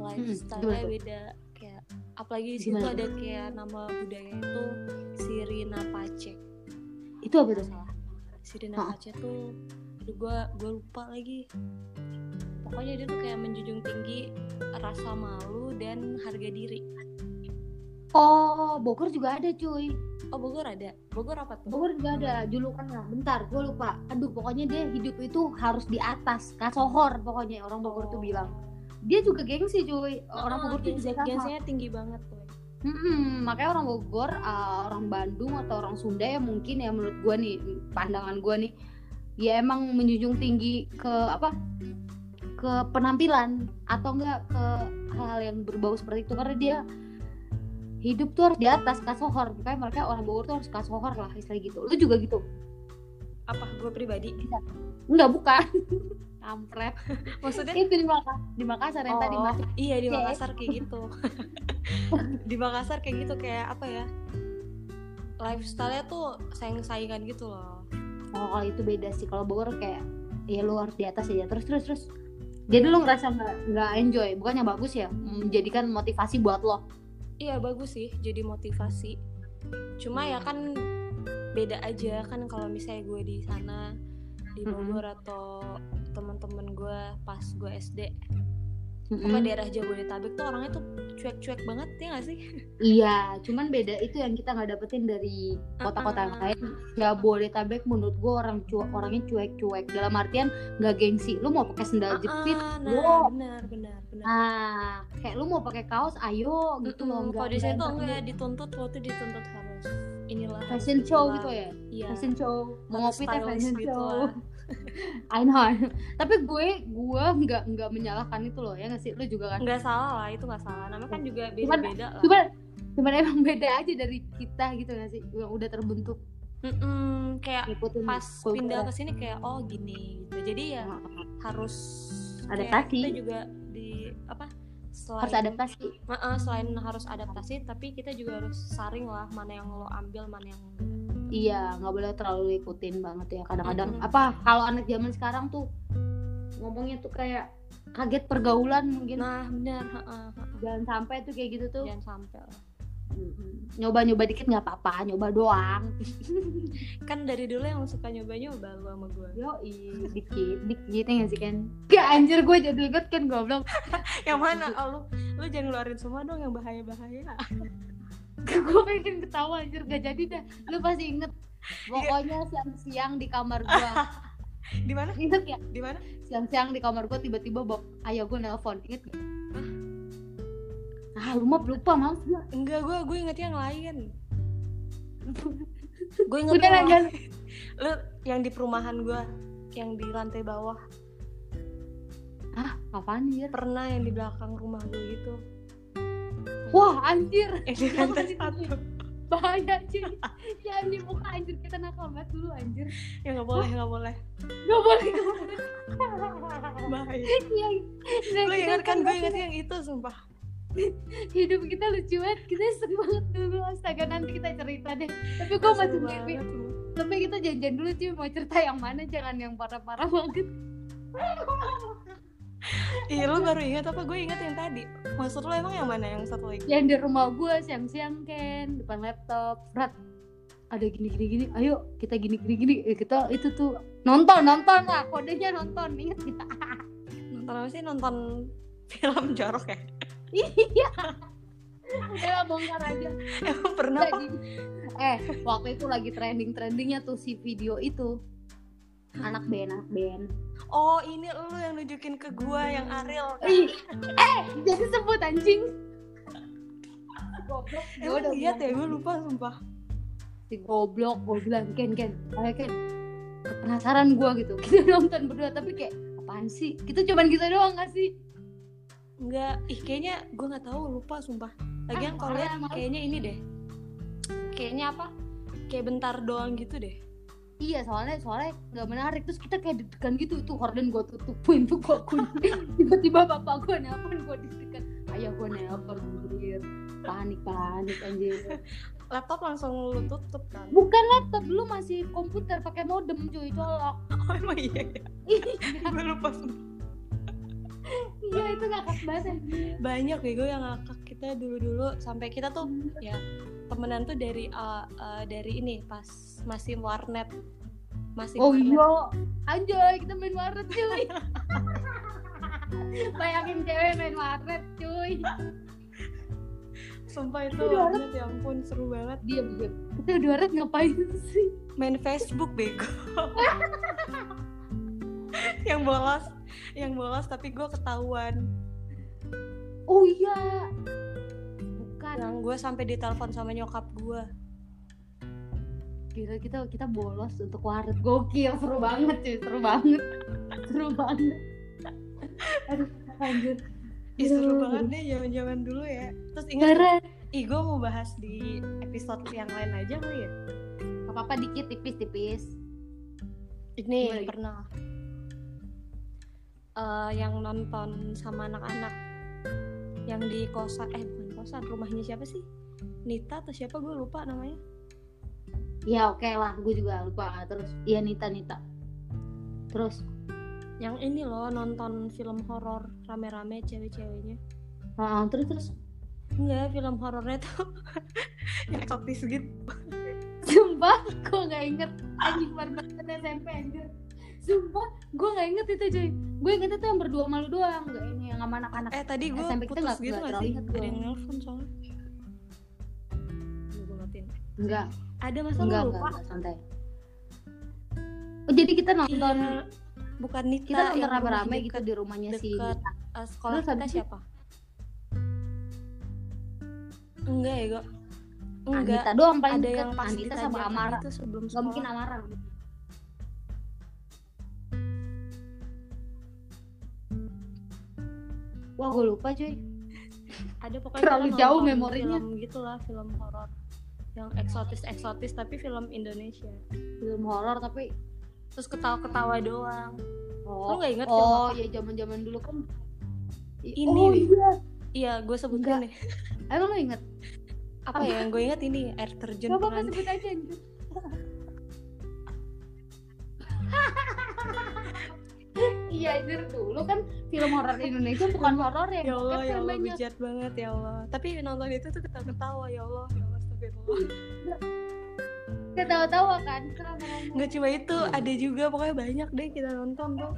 Lifestyle tuh? beda kayak apalagi di situ Gimana? ada kayak nama budaya itu Sirina Pace. Itu apa tuh? Salah. Sirina Hah? Pace tuh aduh gue gue lupa lagi. Pokoknya dia tuh kayak menjunjung tinggi rasa malu dan harga diri oh Bogor juga ada cuy. Oh Bogor ada? Bogor apa tuh? Bogor juga ada julukannya bentar gue lupa. Aduh pokoknya dia hidup itu harus di atas. Kasohor pokoknya orang Bogor tuh Oh. bilang. Dia juga gengsi cuy. Orang Ah, Bogor tuh juga gengsinya tinggi banget tuh Mm-mm, makanya orang Bogor, uh, orang Bandung atau orang Sunda ya mungkin ya menurut gue nih pandangan gue nih, ya emang menjunjung tinggi ke apa? Ke penampilan atau enggak ke hal yang berbau seperti itu. Karena dia hidup tuh harus di atas kasohor, makanya mereka orang Bogor tuh harus kasohor lah istilah gitu. Lu juga gitu? apa gue pribadi Enggak bukan? [laughs] Kampret. [laughs] maksudnya Itu di Makassar, di Makassar yang tadi Oh, masuk. iya di Iya. Makassar kayak gitu [laughs] di Makassar kayak gitu kayak apa ya lifestyle-nya tuh saing-saingan gitu loh Oh, kalau itu beda sih. Kalau Bogor kayak ya lu harus di atas aja terus terus terus. Jadi lu ngerasa nggak enjoy, bukannya bagus ya? Menjadikan motivasi buat lo. Iya bagus sih jadi motivasi cuma ya kan beda aja kan kalau misalnya gue di sana di. Bogor atau teman-teman gue pas gue SD Mm-mm. pokoknya daerah Jabodetabek tuh orangnya tuh cuek-cuek banget ya gak sih Iya, cuman beda itu yang kita nggak dapetin dari kota-kota yang Uh-uh. lain. Jabodetabek menurut gue orang cu orangnya cuek-cuek. Dalam artian nggak gengsi. Lu mau pakai sendal jepit, Ah, nah benar benar benar Nah, kayak lu mau pakai kaos, ayo gitu loh. Mm-mm, Nggak- kalau di sini tuh enggak dituntut tuh dituntut harus inilah fashion show inilah. gitu ya. iya Fashion show, mau ngopi teh fashion gitu show. lah. [laughs] I know. Tapi gue gue nggak nggak menyalahkan itu loh ya nggak sih? Lu juga kan. nggak salah lah itu nggak salah namanya kan juga Cuman- beda beda lah Cuman cuman emang beda aja dari kita gitu gak sih yang udah terbentuk Mm-mm, kayak ngikutin pas kultur. pindah ke sini kayak oh gini gitu jadi ya harus kayak Adaptasi. kita juga di apa selain harus adaptasi Heeh, selain harus adaptasi tapi kita juga harus saring lah mana yang lo ambil mana yang enggak iya nggak boleh terlalu ikutin banget ya. Kadang-kadang Mm-mm. apa kalau anak zaman sekarang tuh ngomongnya tuh kayak kaget pergaulan mungkin. Nah benar jangan sampai tuh kayak gitu tuh. Jangan sampai nyoba-nyoba dikit nggak apa-apa nyoba doang. [laughs] Kan dari dulu yang suka nyoba nyoba lu sama gue yo dikit dikit ya nggak sih kan gak anjir gue jadi inget kan goblok. [laughs] Yang mana? Oh, lu lu jangan ngeluarin semua dong yang bahaya bahaya [laughs] gue pengen ketawa anjir. Gak jadi dah. Lu pasti inget. Pokoknya siang-siang di kamar gue [laughs] di mana? Inget ya? Di mana? Siang-siang di kamar gue tiba-tiba bok ayah gue nelpon inget gak ah lu mah lupa mams gue enggak gue gue inget yang lain. [laughs] Gue inget udah yang aja lain. lu yang di perumahan gue yang di lantai bawah. Ah apaan anjir? Pernah yang di belakang rumah gue gitu wah anjir. Yang di lantai satu. bahaya cuy. Jangan dibuka anjir kita nakal banget dulu anjir. Ya nggak boleh nggak boleh. Gak boleh gak boleh. Bahaya. Iya, nah, lu kita ingat kan gue pasti- inget yang itu sumpah. Hidup kita lucu banget kita seru banget dulu. Astaga nanti kita cerita deh. Tapi gue masih mimpi. tapi kita janjian dulu cuy. Mau cerita yang mana jangan yang parah-parah banget Iya lu baru ingat apa? Gue ingat yang tadi. Maksud lu emang yang mana? Yang satu lagi? Yang di rumah gue siang-siang kan depan laptop. Rat ada gini gini ayo kita gini gini Eh, kita itu tuh nonton nonton. Lah kodenya nonton. Inget kita Nonton apa sih? Nonton film jorok ya? Iya. Lah, bongkar aja. Emang pernah? Lagi. eh waktu itu lagi trending trendingnya tuh si video itu anak band anak band Oh ini lu yang nunjukin ke gue yang Ariel kan? Ih, eh jadi sebut anjing goblok Gua Emang udah lihat ya gue lupa sumpah si goblok gue bilang Ken Ken ayo Ken penasaran gue gitu kita nonton berdua tapi kayak apaan sih kita cuman gitu doang gak sih Enggak, ih kayaknya gue nggak tahu lupa sumpah. Lagian Ah, kalau lihat kayaknya ini deh. Kayaknya apa? Kayak bentar doang gitu deh. Iya soalnya soalnya nggak menarik terus kita kayak deg-degan gitu tuh horden gue tutup pintu gue kunci [laughs] tiba-tiba bapak gue nelpon gue deg-degan ayah gue nelpon anjir panik panik anjir Laptop langsung lu tutup kan? bukan laptop dulu masih komputer pakai modem cuy colok [laughs] Oh emang iya ya. gue lupa sumpah. Iya itu ngakak banget. Banyak bego yang ngakak kita dulu-dulu sampai kita tuh ya temenan tuh dari uh, uh, dari ini pas masih warnet. Masih oh warnet. iya anjay kita main warnet cuy [laughs] bayangin cewek main warnet cuy Sumpah itu warnet. ya ampun seru banget. diam diam kita di warnet ngapain sih Main Facebook bego. [laughs] yang bolos, yang bolos tapi gue ketahuan. oh iya. Bukan. Yang gue sampai ditelepon sama nyokap gue. Gila kita kita bolos untuk warnet. Gokil seru banget cuy. Seru banget. Seru banget. Aduh anjir Ih, seru banget deh zaman-zaman dulu ya. Terus ingat, ih gue mau bahas di episode yang lain aja kali ya. apa apa dikit tipis tipis Ini Gimana? pernah eh, yang nonton sama anak-anak yang di kosan eh bukan kosan rumahnya siapa sih? Nita atau siapa? Gue lupa namanya. Ya oke lah gue juga lupa. Terus iya Nita Nita. Terus? Yang ini loh nonton film horor rame-rame cewek-ceweknya. Ah, terus terus? Enggak film horornya tuh yang [laughs] eksotis gitu. Sumpah gue nggak inget. Anjing baru banget SMP anjir sumpah gue nggak inget itu cuy. Gue inget itu yang berdua malu doang. Nggak ini yang sama anak-anak eh tadi gue SMP kita putus nggak- gitu nggak gak sih? inget ada yang nelfon soalnya. Gue matiin enggak ada masa enggak lu enggak, lupa enggak santai. Oh jadi kita nonton Iya, bukan Nita kita nonton rumah rame-rame gitu di rumahnya si deket Nita. eh, sekolah kita siapa? Enggak ya gue enggak. Anita doang paling ada deket. yang pas Anita sama Amara. Itu sebelum nggak mungkin sekolah. Amara wah gue lupa cuy. Ada pokoknya Terlalu jauh memorinya. film gitulah film horor yang eksotis eksotis tapi film Indonesia. Film horor tapi terus ketawa-ketawa doang. Oh Lu nggak inget film oh apa? ya zaman zaman dulu kan. Ini, oh, iya. iya gue sebutin nih emang lo inget apa ya yang gue inget ini air terjun Gak apa-apa pengantin sebut aja anjir [laughs] Iya anjir. Dulu kan film horor Indonesia bukan horor ya ya Allah ya yang Allah bijak banget ya Allah. Tapi nonton itu tuh ketawa-ketawa ya Allah. Ya Allah astagfirullah. Ketawa-tawa kan nggak cuma itu ada juga pokoknya banyak deh kita nonton tuh.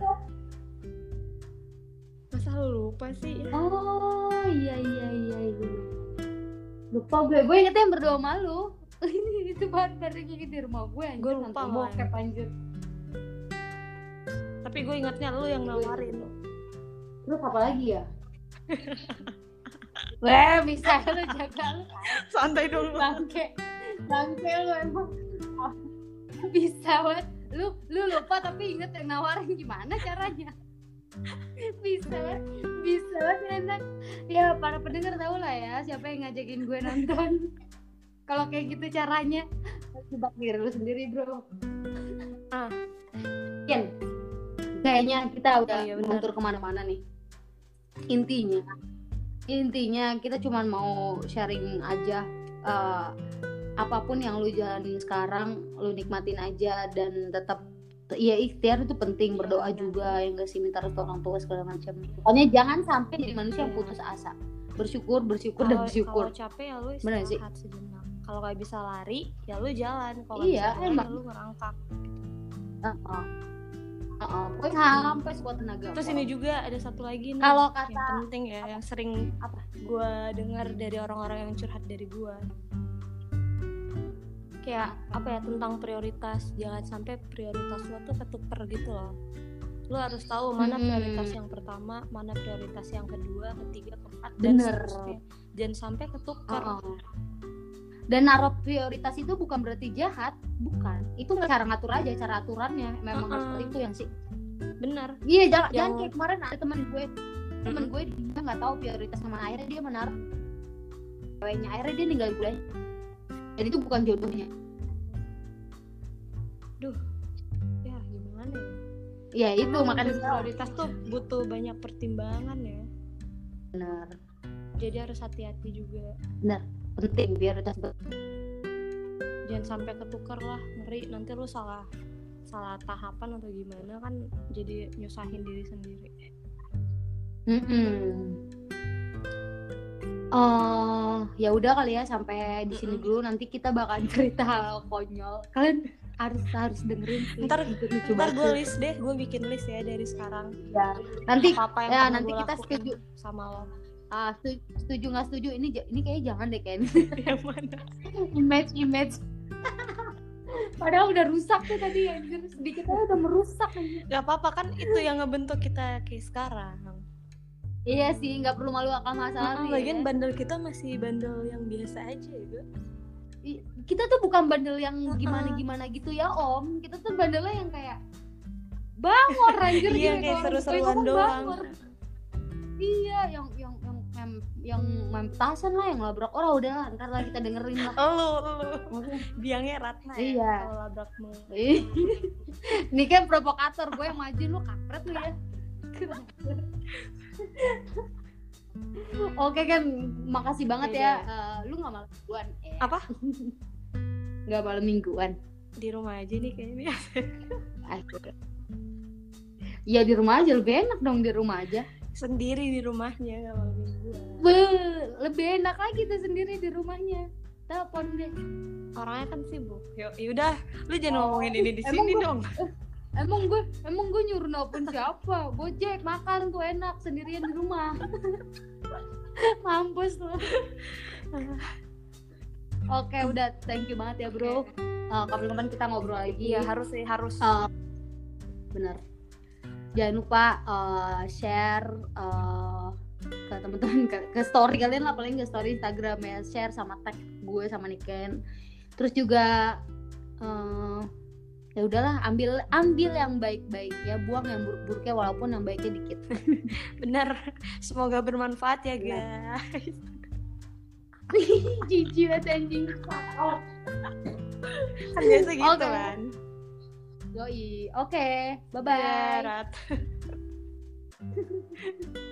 Masa lu lupa sih? Oh iya iya iya iya. Lupa gue, gue ingetnya yang berdua malu [laughs] Itu banget bareng di rumah gue anjir. Gue lupa bokep anjir tapi gue ingatnya lu yang nawarin. Terus apa lagi ya? [laughs] Weh bisa lu jaga lu. Santai dulu. Bangke. Bangke lu emang. [laughs] Bisa banget lu lu lupa tapi inget yang nawarin gimana caranya. [laughs] Bisa banget bisa banget enak. Ya para pendengar tahu lah ya siapa yang ngajakin gue nonton. Kalau kayak gitu caranya. Jebak diri lu sendiri bro. Ah. Ken kayaknya kita udah Oh, iya, mengatur ke mana-mana nih intinya intinya kita cuman mau sharing aja eh, apa pun yang lu jalanin sekarang lu nikmatin aja dan tetap ya ikhtiar itu penting Iya, berdoa benar. juga yang gak sih minta restu orang tua segala macam pokoknya jangan sampai jadi manusia yang Iya. putus asa bersyukur bersyukur dan kalau bersyukur kalau capek ya lu Bener sih? istirahat sejenak kalau nggak bisa lari ya lu jalan kalau Iya, bisa emang. ya lu ngerangkak Heeh. Heeh. pokoknya sampai sekuat tenaga terus ini juga ada satu lagi nih kalau yang kata penting ya yang sering Apa? gue dengar dari orang-orang yang curhat dari gue kayak apa ya tentang prioritas jangan sampai prioritas lo tuh ketuker gitu loh lo harus tahu mana Hmm. prioritas yang pertama mana prioritas yang kedua ketiga keempat dan Bener. seterusnya jangan sampai ketuker Heeh. Dan naruh prioritas itu bukan berarti jahat, bukan. Itu cara ngatur aja, cara aturannya. Memang harus Heeh. seperti itu yang sih. bener. Iya, jangan, Yang- jangan kayak kemarin ada teman gue, temen gue dia nggak tahu prioritas sama akhirnya dia menaruh ceweknya akhirnya dia ninggalin gue. Dan itu bukan jodohnya. ya gimana ya? Ya itu Emang makanya prioritas tuh butuh banyak pertimbangan ya. Benar jadi harus hati-hati juga. Penting prioritas jangan sampai ketukar lah ngeri nanti lu salah salah tahapan atau gimana kan jadi nyusahin diri sendiri Mm-mm. Oh, ya udah kali ya sampai di sini dulu. Nanti kita bakal [laughs] cerita konyol. Kalian harus harus dengerin sih. Ntar- lucu ntar gue list deh gue bikin list ya dari sekarang Ya, nanti apa apa yang ya nanti kita setuju sama lo ah, setuju, setuju nggak setuju ini j- ini kayaknya jangan deh Ken. [laughs] yang mana image image. [laughs] Padahal udah rusak tuh tadi anjir sedikit aja udah merusak anjir. gak apa-apa kan itu yang ngebentuk kita kayak sekarang Iya sih, nggak perlu malu akan masa Ah, lalu lagian ya. bandel kita masih bandel yang biasa aja ya Kita tuh bukan bandel yang gimana-gimana gitu ya Om. Kita tuh bandelnya yang kayak bangor anjir Iya, gitu. kayak seru-seruan doang. bangor. Iya, yang yang yang yang mem petasan lah yang labrak orang udah lah, ntar lah kita dengerin lah. [laughs] lo Maksudnya, biangnya Ratna ya Iya. kalau labrak mau. [laughs] Ini kan provokator gue yang maju lu kampret lu ya. [laughs] Oke kan, makasih banget ya. Eh, lu nggak malam mingguan? Eh, Apa? Nggak malam mingguan. di rumah aja nih kayaknya Asik. Ya di rumah aja lebih enak dong di rumah aja. Sendiri di rumahnya malam mingguan Beuh, lebih enak lagi tuh sendiri di rumahnya. Telepon deh. orangnya kan sibuk yuk yaudah lu jangan Oh, ngomongin ini di sini gua- dong Emang gue emang gue nyuruh nelpon siapa? Gojek makan tuh enak sendirian di rumah. [laughs] Mampus lo. Oke, udah thank you banget ya, Bro. Eh, Kapan-kapan kita ngobrol lagi. iya harus sih harus Eh, bener. Jangan lupa eh, share eh, ke teman-teman ke, ke story kalian lah paling ke story Instagram ya. Share sama tag gue sama Niken. Terus juga eh, ya udahlah ambil ambil yang baik-baik ya. Buang yang buruk-buruknya walaupun yang baiknya dikit. [laughs] Bener semoga bermanfaat ya guys. [laughs] Jijik banget anjing. Kan biasa gitu Oke. kan yoi oke bye Ya, bye Rat. [laughs]